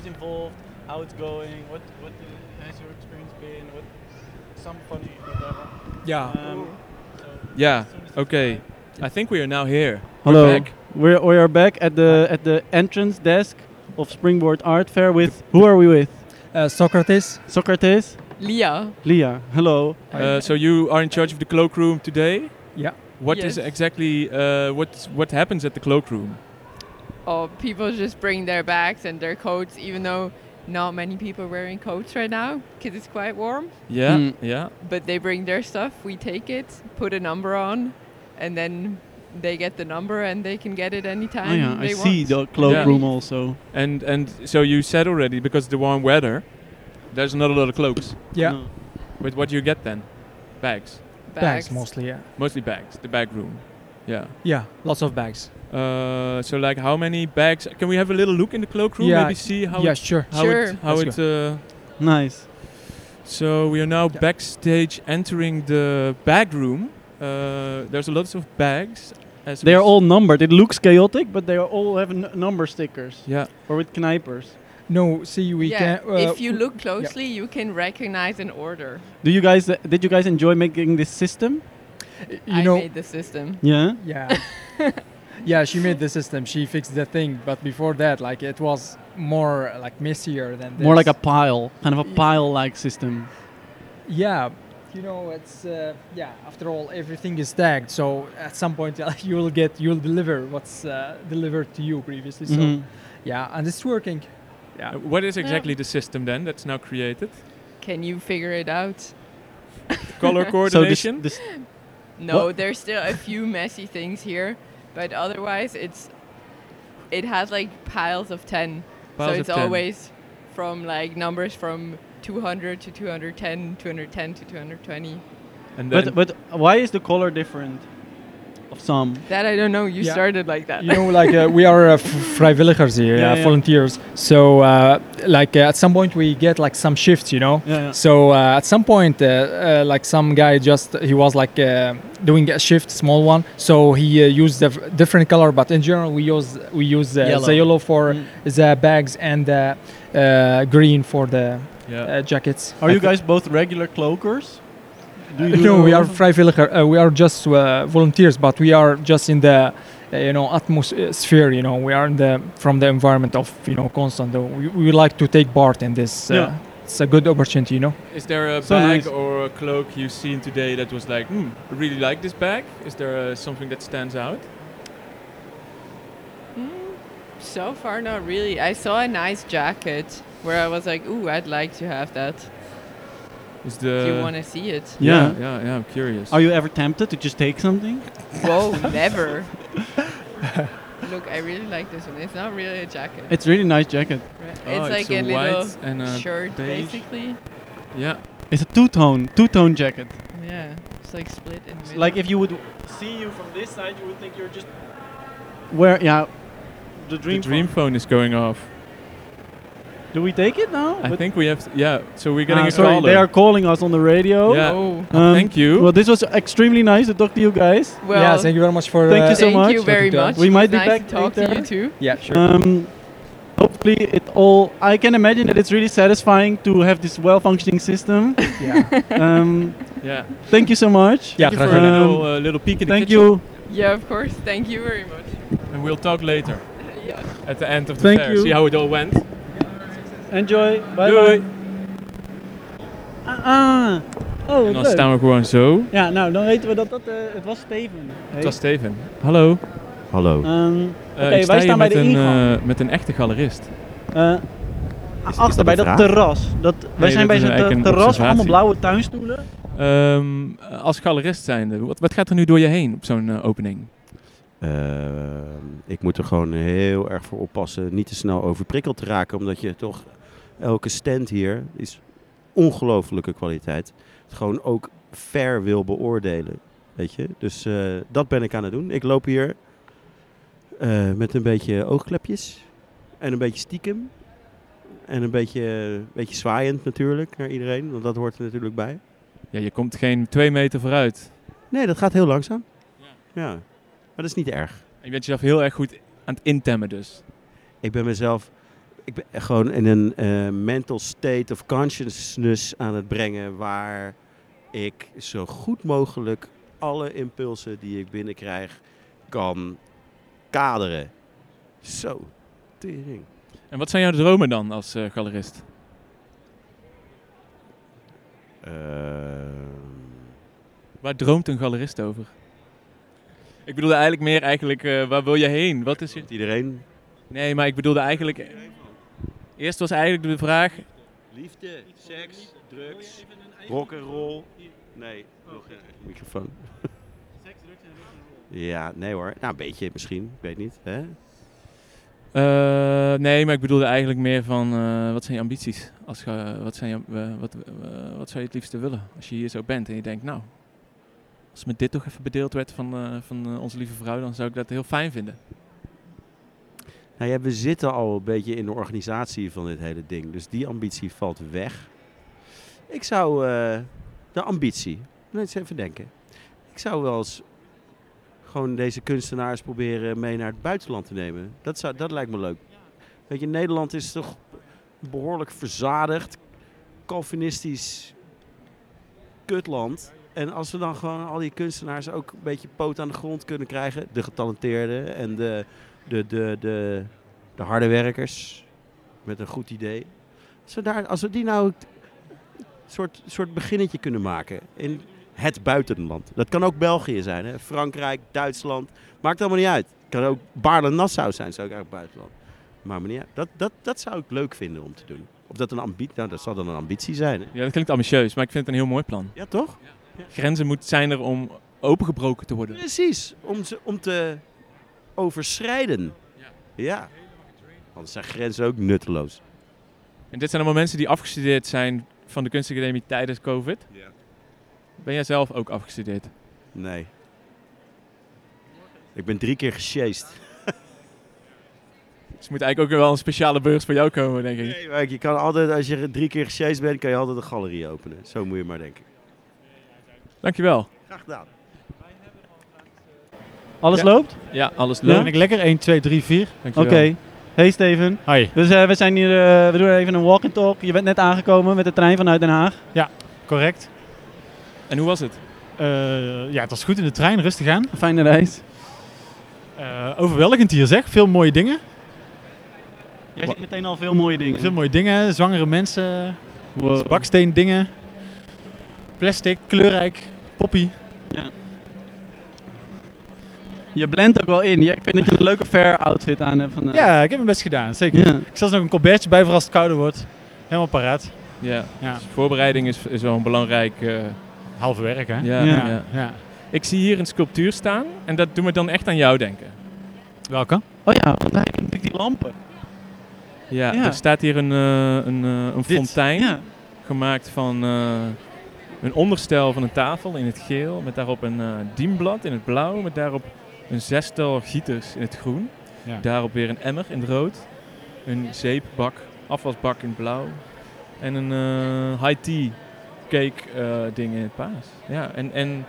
is involved, how it's going, what what uh, has your experience been, what some funny whatever. Yeah. Um, so Yeah. as soon as it's Okay. I think we are now here. Hello. We're back. We're, we are back at the at the entrance desk of Springboard Art Fair with who are we with? Uh, Socrates. Socrates, Leah. Leah. Hello. Uh, so you are in charge of the cloakroom today. Yeah. What is Yes. exactly uh, what what happens at the cloakroom? Oh, people just bring their bags and their coats, even though not many people are wearing coats right now because it's quite warm. Yeah. Hmm. Yeah. But they bring their stuff, we take it, put a number on, and then they get the number and they can get it anytime Oh yeah, I they see want. the cloakroom also. And and so you said already because the warm weather, there's not a lot of cloaks. Yeah. No. But what do you get then? Bags. Bags mostly. Yeah. Mostly bags. The bag room. Yeah. Yeah. Lots of bags. Uh, so like how many bags? Can we have a little look in the cloakroom? Yeah, Maybe see how yeah. it, Sure. how Sure. it how Let's it. Uh, Nice. so we are now Yeah. backstage, entering the bag room. Uh, there's a lot of bags. As They are all numbered. It looks chaotic, but they are all have n- number stickers Yeah. or with knipers. No. See, we yeah, can. Uh, if you look closely, you can recognize an order. Do you guys uh, did you guys enjoy making this system? You I know. made the system. Yeah. Yeah. yeah, she made the system. She fixed the thing, but before that, like it was more like messier than this. More like a pile, kind of a pile-like system. Yeah, you know, it's uh, yeah. After all, everything is tagged, so at some point you will get you'll deliver what's uh, delivered to you previously. So Mhm. yeah, and it's working. Yeah. Uh, what is exactly the system then that's now created? Can you figure it out? Color So this, coordination. this No, What? there's still a few messy things here, but otherwise it's it has like piles of 10. Piles so of it's 10. always from like numbers from 200 to 210, 210 to 220. and then but but why is the color different of some? That I don't know. You Yeah. started like that. You know, like uh, we are uh, f- vrijwilligers here, Yeah, uh, yeah. volunteers. So uh, like uh, at some point we get like some shifts, you know. Yeah, yeah. So uh, at some point, uh, uh, like some guy just he was like uh, doing a shift, small one. So he uh, used a v- different color, but in general we use we use uh, Yellow. the yellow for Mm. the bags and the uh, green for the yeah. uh, jackets. Are you guys both regular cloakers? Do you no, we are also- vrijwilliger. Uh, we are just uh, volunteers, but we are just in the uh, you know atmosphere. You know, we are in the from the environment of you know constant. uh, We, we like to take part in this. Uh, Yeah. It's a good opportunity, you know. Is there a So bag nice. or a cloak you've seen today that was like, hmm, I really like this bag? Is there uh, something that stands out? Mm, so far, not really. I saw a nice jacket where I was like, ooh, I'd like to have that. Is the Do you want to see it? Yeah. yeah, yeah, I'm curious. Are you ever tempted to just take something? Whoa, never. Look, I really like this one. It's not really a jacket. It's really nice jacket. right? Oh, it's like a a, little and a shirt, beige. basically. Yeah. It's a two-tone, two-tone jacket. Yeah, it's like split in the middle. Like if you would see you from this side, you would think you're just where? Yeah, the dream. the dream phone. phone is going off. Do we take it now? I But- think we have. To, yeah. So we're getting Ah, a sorry, caller. they are calling us on the radio. Yeah. oh, Um, Thank you. Well, this was extremely nice to talk to you guys. well, yeah, thank you very much for. Thank uh, you so thank much. you very Talking much. We It might was be nice back to talk to you too. Yeah, sure. Um, hopefully, it all. I can imagine that it's really satisfying to have this well-functioning system. yeah. um, Yeah. thank you so much. Yeah, Thank you for graag a little, uh, little peek in the Thank kitchen. you. Yeah, of course. Thank you very much. And we'll talk later yeah. at the end of the Thank fair. you. See how it all went. Enjoy. Bye Doei. bye. Ah, ah. Oh, En dan leuk. staan we gewoon zo. Ja, nou, dan weten we dat dat... eh, het was Steven. Het was Steven. Hallo. Hallo. Ehm, Eh, Oké, wij staan bij met de een, ingang. eh, met een echte galerist. eh, is achter, bij dat terras. Dat, wij zijn dat bij zo'n terras van allemaal blauwe tuinstoelen. Ehm, als galerist zijnde, wat, wat gaat er nu door je heen op zo'n opening? Ehm, ik moet er gewoon heel erg voor oppassen niet te snel overprikkeld te raken. Omdat je toch elke stand hier is ongelofelijke kwaliteit. Het gewoon ook fair wil beoordelen. Weet je? Dus eh, dat ben ik aan het doen. Ik loop hier eh, met een beetje oogklepjes. En een beetje stiekem. En een beetje, beetje zwaaiend natuurlijk naar iedereen. Want dat hoort er natuurlijk bij. Ja, je komt geen twee meter vooruit. Nee, dat gaat heel langzaam. Ja. Maar dat is niet erg. Je bent jezelf heel erg goed aan het intemmen dus. Ik ben mezelf. Ik ben gewoon in een eh, mental state of consciousness aan het brengen waar ik zo goed mogelijk alle impulsen die ik binnenkrijg kan kaderen. Zo, tering. En wat zijn jouw dromen dan als eh, galerist? Ehm, Waar droomt een galerist over? Ik bedoelde eigenlijk meer eigenlijk, eh, waar wil je heen? Wat is je... iedereen? Nee, maar ik bedoelde eigenlijk... Eerst was eigenlijk de vraag... Liefde, seks, drugs, rock and roll. Nee, nog geen microfoon. Ja, nee hoor. Nou, een beetje misschien. Ik weet niet. Hè? eh, nee, maar ik bedoelde eigenlijk meer van... eh, wat zijn je ambities? Als, ge- wat, zijn je, eh, wat, wat zou je het liefste willen? Als je hier zo bent en je denkt, nou... Als me dit toch even bedeeld werd van, eh, van onze lieve vrouw... dan zou ik dat heel fijn vinden. Nou we zitten al een beetje in de organisatie van dit hele ding. Dus die ambitie valt weg. Ik zou eh, de ambitie, nou, eens even denken. Ik zou wel eens gewoon deze kunstenaars proberen mee naar het buitenland te nemen. Dat, zou, dat lijkt me leuk. Weet je, Nederland is toch behoorlijk verzadigd, Calvinistisch kutland. En als we dan gewoon al die kunstenaars ook een beetje poot aan de grond kunnen krijgen, de getalenteerden en de, de, de, de, de harde werkers met een goed idee. Als we, daar, als we die nou een soort, soort beginnetje kunnen maken in het buitenland. Dat kan ook België zijn, hè? Frankrijk, Duitsland. Maakt allemaal niet uit. Het kan ook Baarle-Nassau zijn, zou ik eigenlijk buitenland. Maar uit. Dat, dat, dat zou ik leuk vinden om te doen. Of dat een ambitie, nou dat zal dan een ambitie zijn. Hè? Ja, dat klinkt ambitieus, maar ik vind het een heel mooi plan. Ja, toch? Grenzen moet zijn er om opengebroken te worden. Precies, om, ze, om te overschrijden. Ja. Anders zijn grenzen ook nutteloos. En dit zijn allemaal mensen die afgestudeerd zijn van de kunstacademie tijdens COVID. Ja. Ben jij zelf ook afgestudeerd? Nee. Ik ben drie keer gesjeest. Dus moet eigenlijk ook wel een speciale beurs voor jou komen, denk ik. Nee, maar je kan altijd, als je drie keer gesjeest bent, kan je altijd een galerie openen. Zo moet je maar denken. Dankjewel. Graag gedaan. Alles Ja. loopt? Ja, alles Ja? leuk. Ben ik lekker? 1, 2, 3, 4. Oké. Hey Steven. Hi. Dus eh, we zijn hier, eh, we doen even een walk and talk. Je bent net aangekomen met de trein vanuit Den Haag. Correct. En hoe was het? Eh, ja, het was goed in de trein, rustig aan. Een fijne reis. Eh, overweldigend hier zeg, veel mooie dingen. Jij ziet meteen al veel mooie dingen. Veel mooie dingen, zwangere mensen, Wow. baksteen dingen, plastic, kleurrijk, poppy. Je blendt ook wel in. Ik vind dat je een leuke fair outfit aan hebt vandaag. Ja, ik heb mijn best gedaan, zeker. Ja. Ik zal nog een colbertje bij voor als het kouder wordt. Helemaal paraat. Ja. Ja, Dus voorbereiding is, is wel een belangrijk... eh, halve werk hè. ja, Ja. ja. ja. Ik zie hier een sculptuur staan en dat doet me dan echt aan jou denken. Welke? Oh ja, want daar heb ik die lampen. Ja, Ja. er staat hier een, eh, een, eh, een fontein Ja. gemaakt van eh, een onderstel van een tafel in het geel. Met daarop een eh dienblad in het blauw. Met daarop een zestal gieters in het groen. Ja. Daarop weer een emmer in het rood. Een zeepbak, afwasbak in het blauw. En een eh, high tea cake eh, ding in het paas. Ja, en, en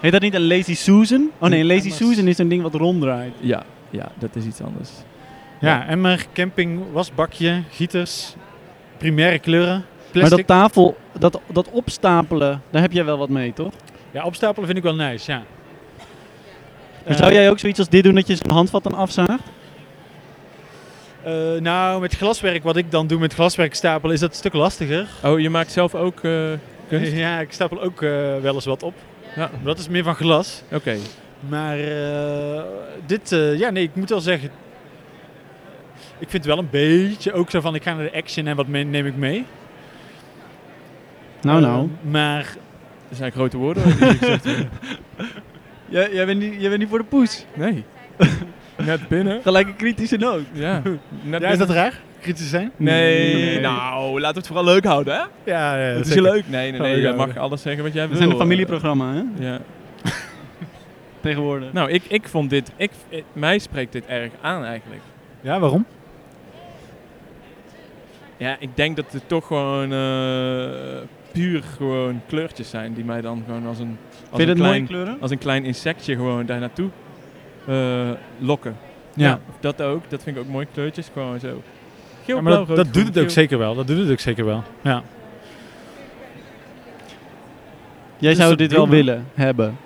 Heet dat niet een Lazy Susan? Oh nee, een Lazy Emmers. Susan is een ding wat ronddraait. ja, ja, dat is iets anders. Ja, emmer, camping, wasbakje, gieters, primaire kleuren, Maar plastic. dat tafel, dat, dat opstapelen, daar heb jij wel wat mee, toch? Ja, opstapelen vind ik wel nice, ja. Maar Eh, zou jij ook zoiets als dit doen, dat je zo'n handvat dan afzaagt? eh, nou, met glaswerk, wat ik dan doe met glaswerk stapelen, is dat een stuk lastiger. Oh, je maakt zelf ook eh, kunst? Ja, ik stapel ook eh, wel eens wat op. Ja. Maar dat is meer van glas. Oké. Maar eh, dit, eh, ja nee, ik moet wel zeggen. Ik vind het wel een beetje ook zo van, ik ga naar de action en wat me- neem ik mee. Nou, nou. maar Dat zijn grote woorden. Jij, jij, bent niet, jij bent niet voor de poes. Nee. Net binnen. Gelijk een kritische noot. Ja. Net ja, is dat raar? Kritisch zijn? Nee, Nee. nou, laten we het vooral leuk houden, hè? Ja, ja Het is je zeker. leuk. Nee, nee, Oh, nee. Je mag alles zeggen wat jij We wil. zijn een familieprogramma, hè? Ja. Tegenwoordig. Nou, ik, ik vond dit... Ik, mij spreekt dit erg aan, eigenlijk. Ja, waarom? Ja, ik denk dat het toch gewoon eh, puur gewoon kleurtjes zijn die mij dan gewoon als een, als Vind je een, klein, kleuren? als een klein insectje gewoon daar naartoe eh, lokken. Ja. dat ook. Dat vind ik ook mooie kleurtjes. Gewoon zo. Geel, Ja, maar dat, blauw, rood, dat doet het ook zeker wel. Dat doet het ook zeker wel. Ja. Jij Dus zou dat dit wel willen hebben.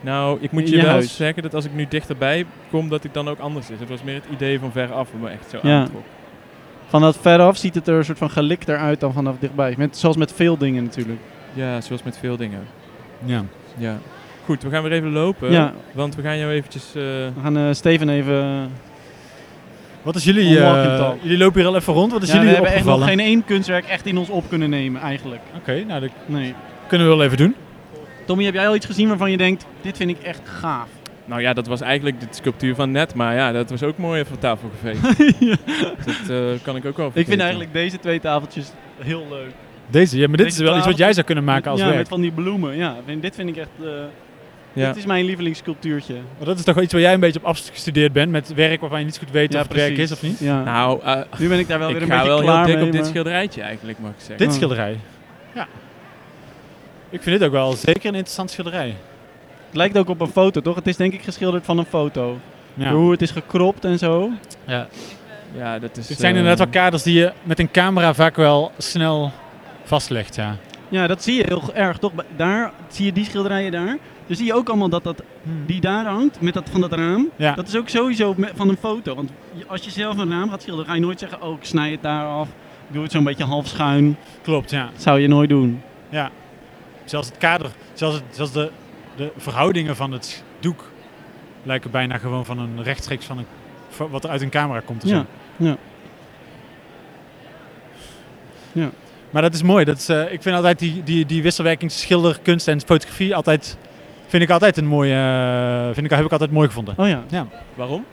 Nou, ik moet je je wel huis. zeggen dat als ik nu dichterbij kom, dat het dan ook anders is. Het was meer het idee van veraf wat me echt zo Ja. aantrok. Vanaf veraf ziet het er een soort van gelikter uit dan vanaf dichtbij. Met, zoals met veel dingen natuurlijk. Ja, zoals met veel dingen. ja. Ja. Goed, we gaan weer even lopen. Ja. Want we gaan jou eventjes... eh, We gaan eh, Steven even... eh, Wat is jullie... Eh, talk. jullie lopen hier al even rond. Wat is ja, we jullie hebben echt nog geen één kunstwerk echt in ons op kunnen nemen eigenlijk. Oké, nou dat Nee. kunnen we wel even doen. Tommy, heb jij al iets gezien waarvan je denkt, dit vind ik echt gaaf? Nou ja, dat was eigenlijk de sculptuur van net. Maar ja, dat was ook mooi even van tafel geveegd. Dat eh, kan ik ook wel Ik vind eigenlijk deze twee tafeltjes heel leuk. Deze, ja, maar dit Deze is wel iets wat jij zou kunnen maken als ja, werk. met van die bloemen. Ja, vind- dit vind ik echt... eh, Ja. Dit is mijn lievelingssculptuurtje. Maar dat is toch wel iets waar jij een beetje op afgestudeerd bent met werk waarvan je niet goed weet Ja, of het werk precies. is of niet. Ja. Nou, eh, nu ben ik daar wel weer ik een ga beetje wel klaar heel dik mee, op dit schilderijtje eigenlijk, mag ik zeggen. Dit Oh. schilderij. Ja. Ik vind dit ook wel zeker een interessant schilderij. Het lijkt ook op een foto, toch? Het is denk ik geschilderd van een foto. Ja. Hoe het is gekropt en zo. ja. Ja, dat is... Dit zijn eh, inderdaad wel kaders die je met een camera vaak wel snel vastlegt, ja. Ja, dat zie je heel erg, toch? Daar zie je die schilderijen daar. Dan zie je ook allemaal dat, dat die daar hangt, met dat van dat raam. Ja. Dat is ook sowieso van een foto. Want als je zelf een raam gaat schilderen, ga je nooit zeggen... Oh, ik snij het daar af. Ik doe het zo'n beetje half schuin. Klopt, ja. Dat zou je nooit doen. ja. Zelfs het kader, zelfs, het, zelfs de, de verhoudingen van het doek lijken bijna gewoon van een rechtstreeks van een, van wat er uit een camera komt. of Ja, zo. ja. Ja. Maar dat is mooi. Dat is, eh, ik vind altijd die, die, die wisselwerking tussen schilder, kunst en fotografie altijd, vind ik altijd een mooie, eh, vind ik, heb ik altijd mooi gevonden. Oh ja. Waarom?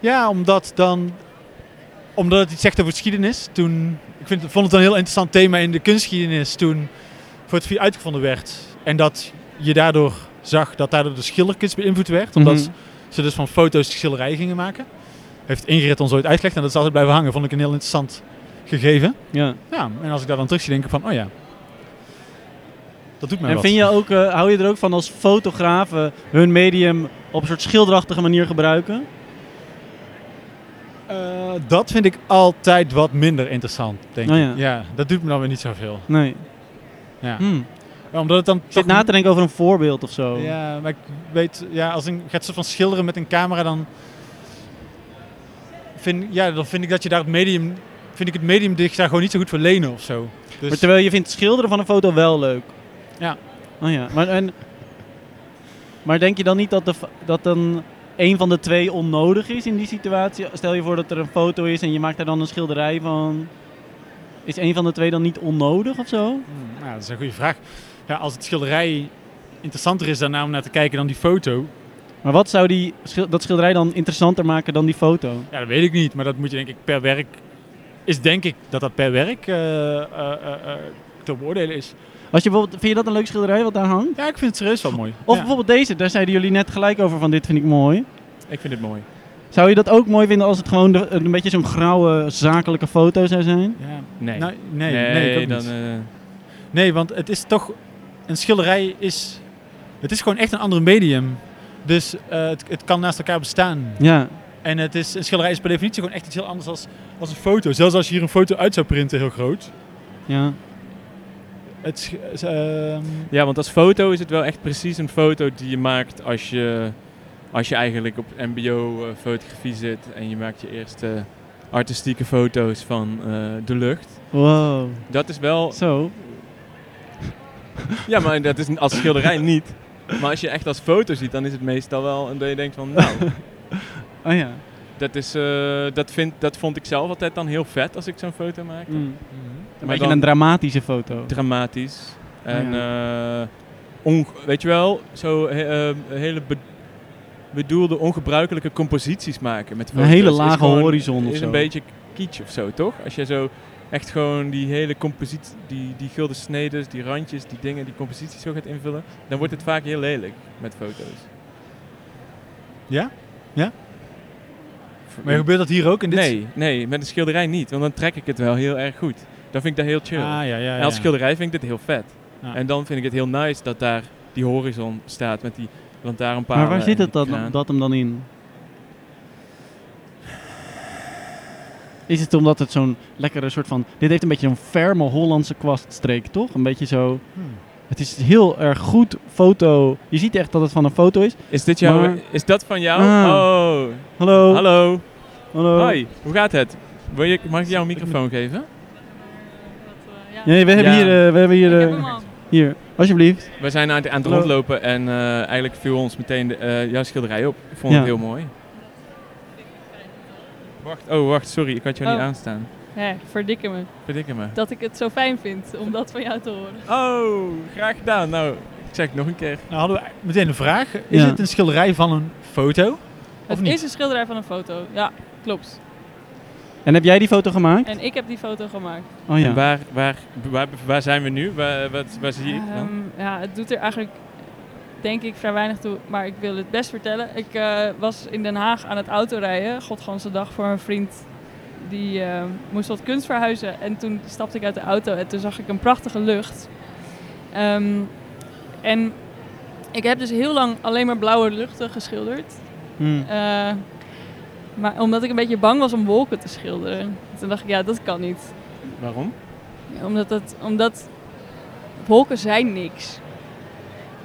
Ja, omdat dan, omdat het iets zegt over geschiedenis. Toen, ik vind, vond het een heel interessant thema in de kunstgeschiedenis toen fotografie uitgevonden werd. En dat je daardoor zag dat daardoor de schilderkunst beïnvloed werd. Omdat Mhm. ze dus van foto's schilderijen gingen maken. Heeft Ingrid ons ooit uitgelegd en dat is altijd blijven hangen. Vond ik een heel interessant gegeven. ja. Ja, en als ik daar dan terug zie, denk ik van, oh ja. Dat doet mij En wat. vind je ook, eh, hou je er ook van als fotografen hun medium op een soort schilderachtige manier gebruiken? Eh, dat vind ik altijd wat minder interessant, denk Oh ik. ja. Ja, dat doet me dan weer niet zoveel. Nee. Ja. Hm. Ja, Omdat het dan Ik zit na te denken over een voorbeeld of zo. Ja, maar ik weet, ja, als een gaat zo van schilderen met een camera, dan vind, ja, dan vind ik dat je daar het medium, vind ik het medium dicht daar gewoon niet zo goed voor lenen of zo. Dus, Maar terwijl je vindt schilderen van een foto wel leuk. Ja. Oh ja. Maar, en, maar denk je dan niet dat, de, dat dan een van de twee onnodig is in die situatie? Stel je voor dat er een foto is en je maakt er dan een schilderij van. Is een van de twee dan niet onnodig of zo? Hmm, nou, dat is een goede vraag. Ja, als het schilderij interessanter is daarna om naar te kijken dan die foto, Maar wat zou die, dat schilderij dan interessanter maken dan die foto? ja, dat weet ik niet. Maar dat moet je denk ik per werk, is denk ik dat dat per werk eh, eh, eh, te beoordelen is. Als je bijvoorbeeld, vind je dat een leuk schilderij wat daar hangt? Ja, ik vind het serieus wel mooi. Of ja. bijvoorbeeld deze, daar zeiden jullie net gelijk over van dit vind ik mooi. Ik vind het mooi. Zou je dat ook mooi vinden als het gewoon de- een beetje zo'n grauwe zakelijke foto zou zijn? Ja. Nee. Nou, nee, nee, ik ook dan... niet. eh, Nee, want het is toch. Een schilderij is. Het is gewoon echt een ander medium. Dus eh, het, het kan naast elkaar bestaan. Ja, En het is, een schilderij is per definitie gewoon echt iets heel anders als, als een foto. Zelfs als je hier een foto uit zou printen, heel groot. ja. Het, ehm, Ja, want als foto is het wel echt precies een foto die je maakt als je, als je eigenlijk op mbo-fotografie zit en je maakt je eerste artistieke foto's van eh, de lucht. Wow. Dat is wel... Zo. Ja, maar dat is als schilderij niet. Maar als je echt als foto ziet, dan is het meestal wel... En dat je denkt van, nou, Oh ja. dat, is, eh, dat, vind, dat vond ik zelf altijd dan heel vet als ik zo'n foto maakte. Mm. Een Maar dan- een dramatische foto. Dramatisch. En Oh eh, onge- weet je wel, zo he- eh, hele be- bedoelde ongebruikelijke composities maken met Een foto's. hele is lage gewoon- horizon of Is zo. een beetje kitsch of zo, toch? Als je zo echt gewoon die hele compositie, die, die gulden snedes, die randjes, die dingen, die composities zo gaat invullen, dan wordt het vaak heel lelijk met foto's. ja? Maar gebeurt dat hier ook in dit? Nee, nee, met een schilderij niet, want dan trek ik het wel heel erg goed. Dan vind ik dat heel chill. Ah, ja, ja, ja. En als schilderij vind ik dit heel vet. Ja. En dan vind ik het heel nice dat daar die horizon staat met die lantaarnpalen. Maar waar zit het die dan, dat hem dan in? Is het omdat het zo'n lekkere soort van... Dit heeft een beetje een ferme Hollandse kwaststreek, toch? Een beetje zo... Hmm. Het is heel erg goed foto. Je ziet echt dat het van een foto is. Is dit jouw... Maar- Is dat van jou? Ah. Oh. Hallo. Hallo. Hallo. Hoi. Hoe gaat het? Wil je, mag ik jou een microfoon geven? Nee, we hebben Ja. hier... eh, we hebben hier, eh, hier, alsjeblieft. We zijn aan, het- aan het Hallo. rondlopen en eh, eigenlijk viel ons meteen de, eh, jouw schilderij op. Ik vond Ja. het heel mooi. Wacht, oh wacht, sorry, ik had jou niet Oh. aanstaan. Hé, verdikke me. Verdikke me. Dat ik het zo fijn vind om dat van jou te horen. Oh, graag gedaan. Nou, ik zeg het nog een keer. Nou hadden we meteen een vraag. Is Ja. het een schilderij van een foto? Of Het niet? is een schilderij van een foto. Ja, klopt. En heb jij die foto gemaakt? En ik heb die foto gemaakt. Oh ja. En waar, waar, waar, waar zijn we nu? Waar, wat, waar zie ik dan? Ehm, ja, het doet er eigenlijk denk ik vrij weinig toe, maar ik wil het best vertellen. Ik eh, was in Den Haag aan het autorijden, godganse dag voor een vriend. Die eh, moest wat kunst verhuizen en toen stapte ik uit de auto en toen zag ik een prachtige lucht. Ehm, en ik heb dus heel lang alleen maar blauwe luchten geschilderd. Hm. Eh, maar omdat ik een beetje bang was om wolken te schilderen. Toen dacht ik, ja, dat kan niet. Waarom? Omdat, het, omdat wolken zijn niks.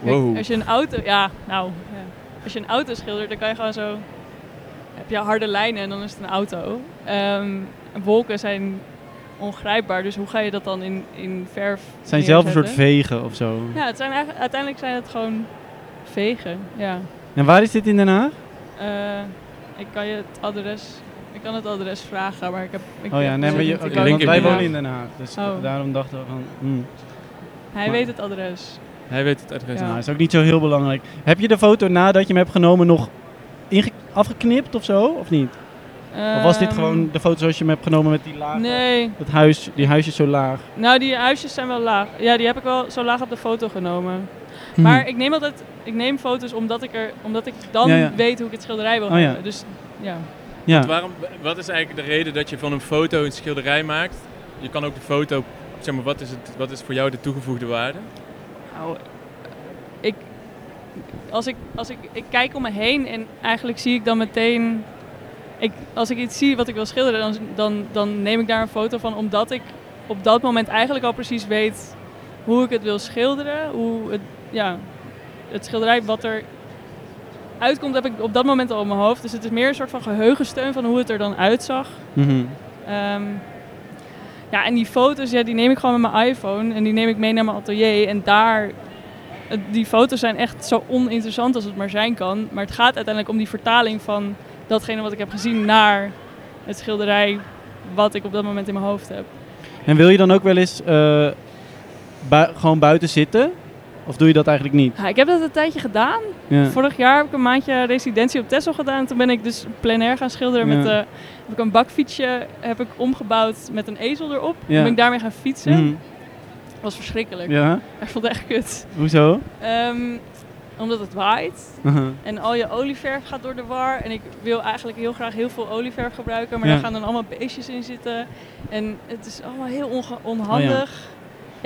Kijk, Wow. Als je een auto, ja, nou, ja. als je een auto schildert, dan kan je gewoon zo, heb je harde lijnen en dan is het een auto. Ehm, wolken zijn ongrijpbaar, dus hoe ga je dat dan in, in verf Het zijn zelf een soort vegen of zo. Ja, het zijn eigenlijk, uiteindelijk zijn het gewoon vegen, ja. En waar is dit in Den Haag? Eh, ik kan je het adres, ik kan het adres vragen, maar ik heb... Ik Oh ja, nee, maar je, want in wij Den wonen Haag. in Den Haag. Dus Oh. daarom dachten we van... hmm. Hij Maar- weet het adres. Hij weet het adres. Ja. Nou, is ook niet zo heel belangrijk. Heb je de foto nadat je hem hebt genomen nog afgeknipt of zo? Of niet? Of was dit Ehm, gewoon de foto zoals je hem hebt genomen met die laag? Nee, Het huis, die huisjes zo laag. nou die huisjes zijn wel laag. Ja, die heb ik wel zo laag op de foto genomen. Hm. Maar ik neem altijd, ik neem foto's omdat ik er, omdat ik dan Ja, ja. weet hoe ik het schilderij wil Oh, hebben. Dus ja. Ja. Waarom, wat is eigenlijk de reden dat je van een foto een schilderij maakt? Je kan ook de foto, zeg maar, wat is, het, wat is voor jou de toegevoegde waarde? Nou, ik, als ik, als ik, ik kijk om me heen en eigenlijk zie ik dan meteen, ik, als ik iets zie wat ik wil schilderen, dan, dan, dan neem ik daar een foto van, omdat ik op dat moment eigenlijk al precies weet hoe ik het wil schilderen, hoe het, ja, het schilderij wat er uitkomt heb ik op dat moment al in mijn hoofd. Dus het is meer een soort van geheugensteun van hoe het er dan uitzag. Mhm. Ehm, ja, en die foto's, ja, die neem ik gewoon met mijn iPhone en die neem ik mee naar mijn atelier. En daar, die foto's zijn echt zo oninteressant als het maar zijn kan. Maar het gaat uiteindelijk om die vertaling van datgene wat ik heb gezien naar het schilderij wat ik op dat moment in mijn hoofd heb. En wil je dan ook wel eens eh, gewoon buiten zitten? Of doe je dat eigenlijk niet? Ja, ik heb dat een tijdje gedaan. Ja. Vorig jaar heb ik een maandje residentie op Texel gedaan. En toen ben ik dus plein air gaan schilderen. Ja. Met, eh, heb ik een bakfietsje heb ik omgebouwd met een ezel erop. Toen ben ik daarmee gaan fietsen. Mhm. Dat was verschrikkelijk. Ja, Ik vond het echt kut. hoezo? Ehm, omdat het waait en al je olieverf gaat door de war. En ik wil eigenlijk heel graag heel veel olieverf gebruiken, maar daar gaan dan allemaal beestjes in zitten. En het is allemaal heel onhandig. Ja,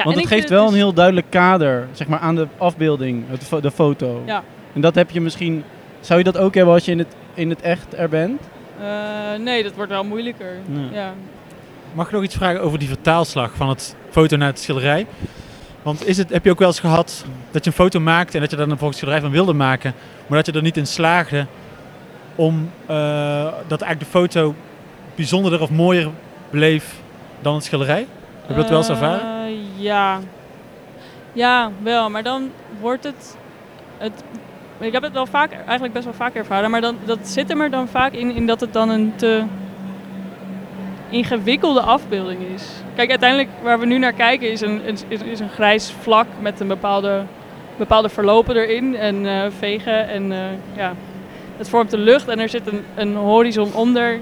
Want het geeft wel een dus- heel duidelijk kader, zeg maar, aan de afbeelding, het fo- de foto. Ja. En dat heb je misschien... Zou je dat ook hebben als je in het, in het echt er bent? Eh, nee, dat wordt wel moeilijker. Ja. Ja. Mag ik nog iets vragen over die vertaalslag van het foto naar het schilderij? Want is het, heb je ook wel eens gehad dat je een foto maakte en dat je daar een volgens schilderij van wilde maken, maar dat je er niet in slaagde om eh, dat eigenlijk de foto bijzonderder of mooier bleef dan het schilderij? Heb je dat wel eens ervaren? Ja. Ja, wel. Maar dan wordt het, het... Ik heb het wel vaak, eigenlijk best wel vaak ervaren. Maar dan, dat zit er dan vaak in, in dat het dan een te ingewikkelde afbeelding is. Kijk, uiteindelijk waar we nu naar kijken is een, is, een grijs vlak met een bepaalde, bepaalde verlopen erin. En eh, vegen en eh, ja, het vormt de lucht. En er zit een, een horizon onder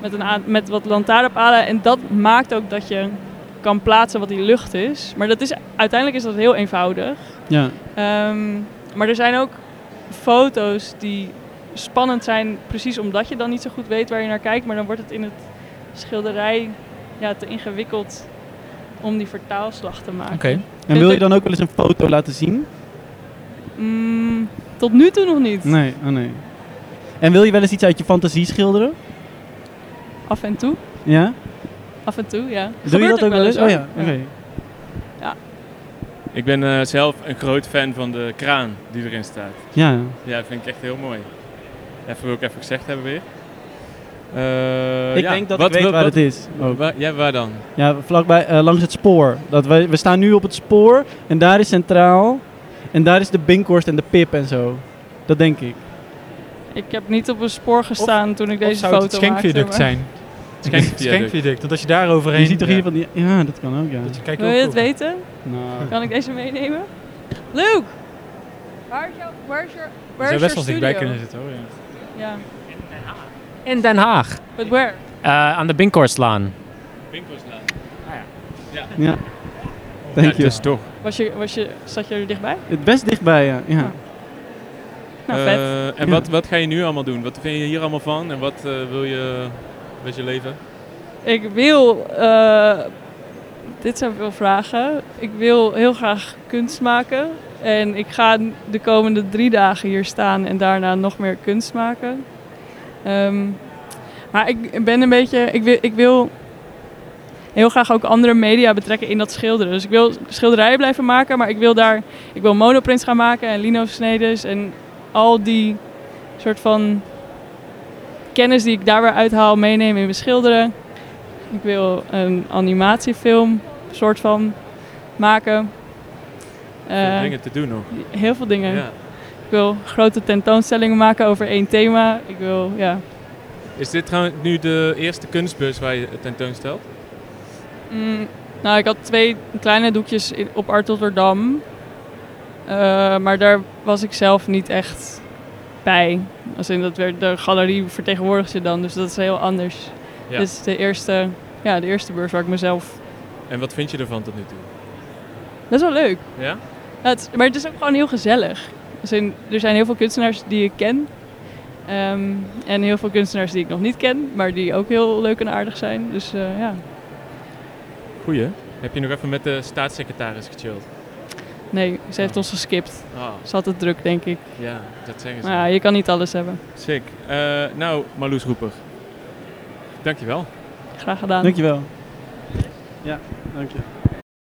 met, een, met wat lantaarnpalen. En dat maakt ook dat je kan plaatsen wat die lucht is. Maar dat is, uiteindelijk is dat heel eenvoudig. Ja. Ehm, maar er zijn ook foto's die spannend zijn, precies omdat je dan niet zo goed weet waar je naar kijkt. Maar dan wordt het in het schilderij ja, te ingewikkeld om die vertaalslag te maken. Oké. En wil je dan ook wel eens een foto laten zien? Mm, tot nu toe nog niet. Nee, oh nee. En wil je wel eens iets uit je fantasie schilderen? Af en toe. Ja? Af en toe, ja. Doe je dat ook wel eens? Oh ja, oké. Ik ben eh, zelf een groot fan van de kraan die erin staat. Ja. Ja, vind ik echt heel mooi. Even wil ik even gezegd hebben weer. Eh, Ik ja, denk dat wat- ik weet wat- waar wat- het is. ook. Waar, ja, waar dan? Ja, vlakbij, eh, langs het spoor. Dat we, we staan nu op het spoor en daar is centraal. En daar is de Binkhorst en de Pip en zo. Dat denk ik. Ik heb niet op een spoor gestaan toen ik deze zou foto het het schenkviaduct maakte, zijn? Schenkviaduct. Schenkviaduct. Want als je daar overheen... Je ziet toch hier ja, van die... Ja, dat kan ook, ja. dat je kijkt Wil je het weten? Nou, Kan ik deze meenemen? Luke! Waar is jouw, waar is your, Je where zou is best wel dichtbij kunnen zitten hoor. Ja. Ja. In Den Haag. But where? Eh, aan de Binkhorstlaan. Winkelslaat. ja. Thank ja, you. dus toch. Was je, was je, zat je er dichtbij? Het best dichtbij, ja. ja. Nou, vet. Eh, en Ja. wat, wat ga je nu allemaal doen? Wat vind je hier allemaal van? En wat eh, wil je met je leven? Ik wil, eh, dit zijn veel vragen. Ik wil heel graag kunst maken. En ik ga de komende drie dagen hier staan en daarna nog meer kunst maken. Ehm, maar ik ben een beetje, ik wil, ik wil heel graag ook andere media betrekken in dat schilderen. Dus ik wil schilderijen blijven maken, maar ik wil daar, ik wil monoprints gaan maken en lino-snedes en al die soort van kennis die ik daar weer uithaal meenemen in mijn schilderen. Ik wil een animatiefilm soort van maken. Veel Eh, dingen te doen nog. heel veel dingen. Ja. Ik wil grote tentoonstellingen maken over één thema. Ik wil, ja. Is dit trouwens nu de eerste kunstbus waar je tentoonstelt? Mm, nou, ik had twee kleine doekjes op Art Rotterdam. Eh, maar daar was ik zelf niet echt bij. Als in dat werd, de galerie vertegenwoordigt je dan, dus dat is heel anders. Ja. Dit is de eerste, ja, de eerste beurs waar ik mezelf... En wat vind je ervan tot nu toe? Dat is wel leuk. Ja? Ja, het maar het is ook gewoon heel gezellig. Als in, er zijn heel veel kunstenaars die ik ken. Ehm, en heel veel kunstenaars die ik nog niet ken, maar die ook heel leuk en aardig zijn. Dus eh, ja, Goeie. Heb je nog even met de staatssecretaris gechilled? Nee, ze heeft ons geskipt. Ah, Ze had het druk, denk ik. ja, dat zeggen ze. Maar ja, je kan niet alles hebben. Sick. Eh, nou, Marloes Roeper. Dankjewel. Graag gedaan. Dankjewel. Ja, dank je.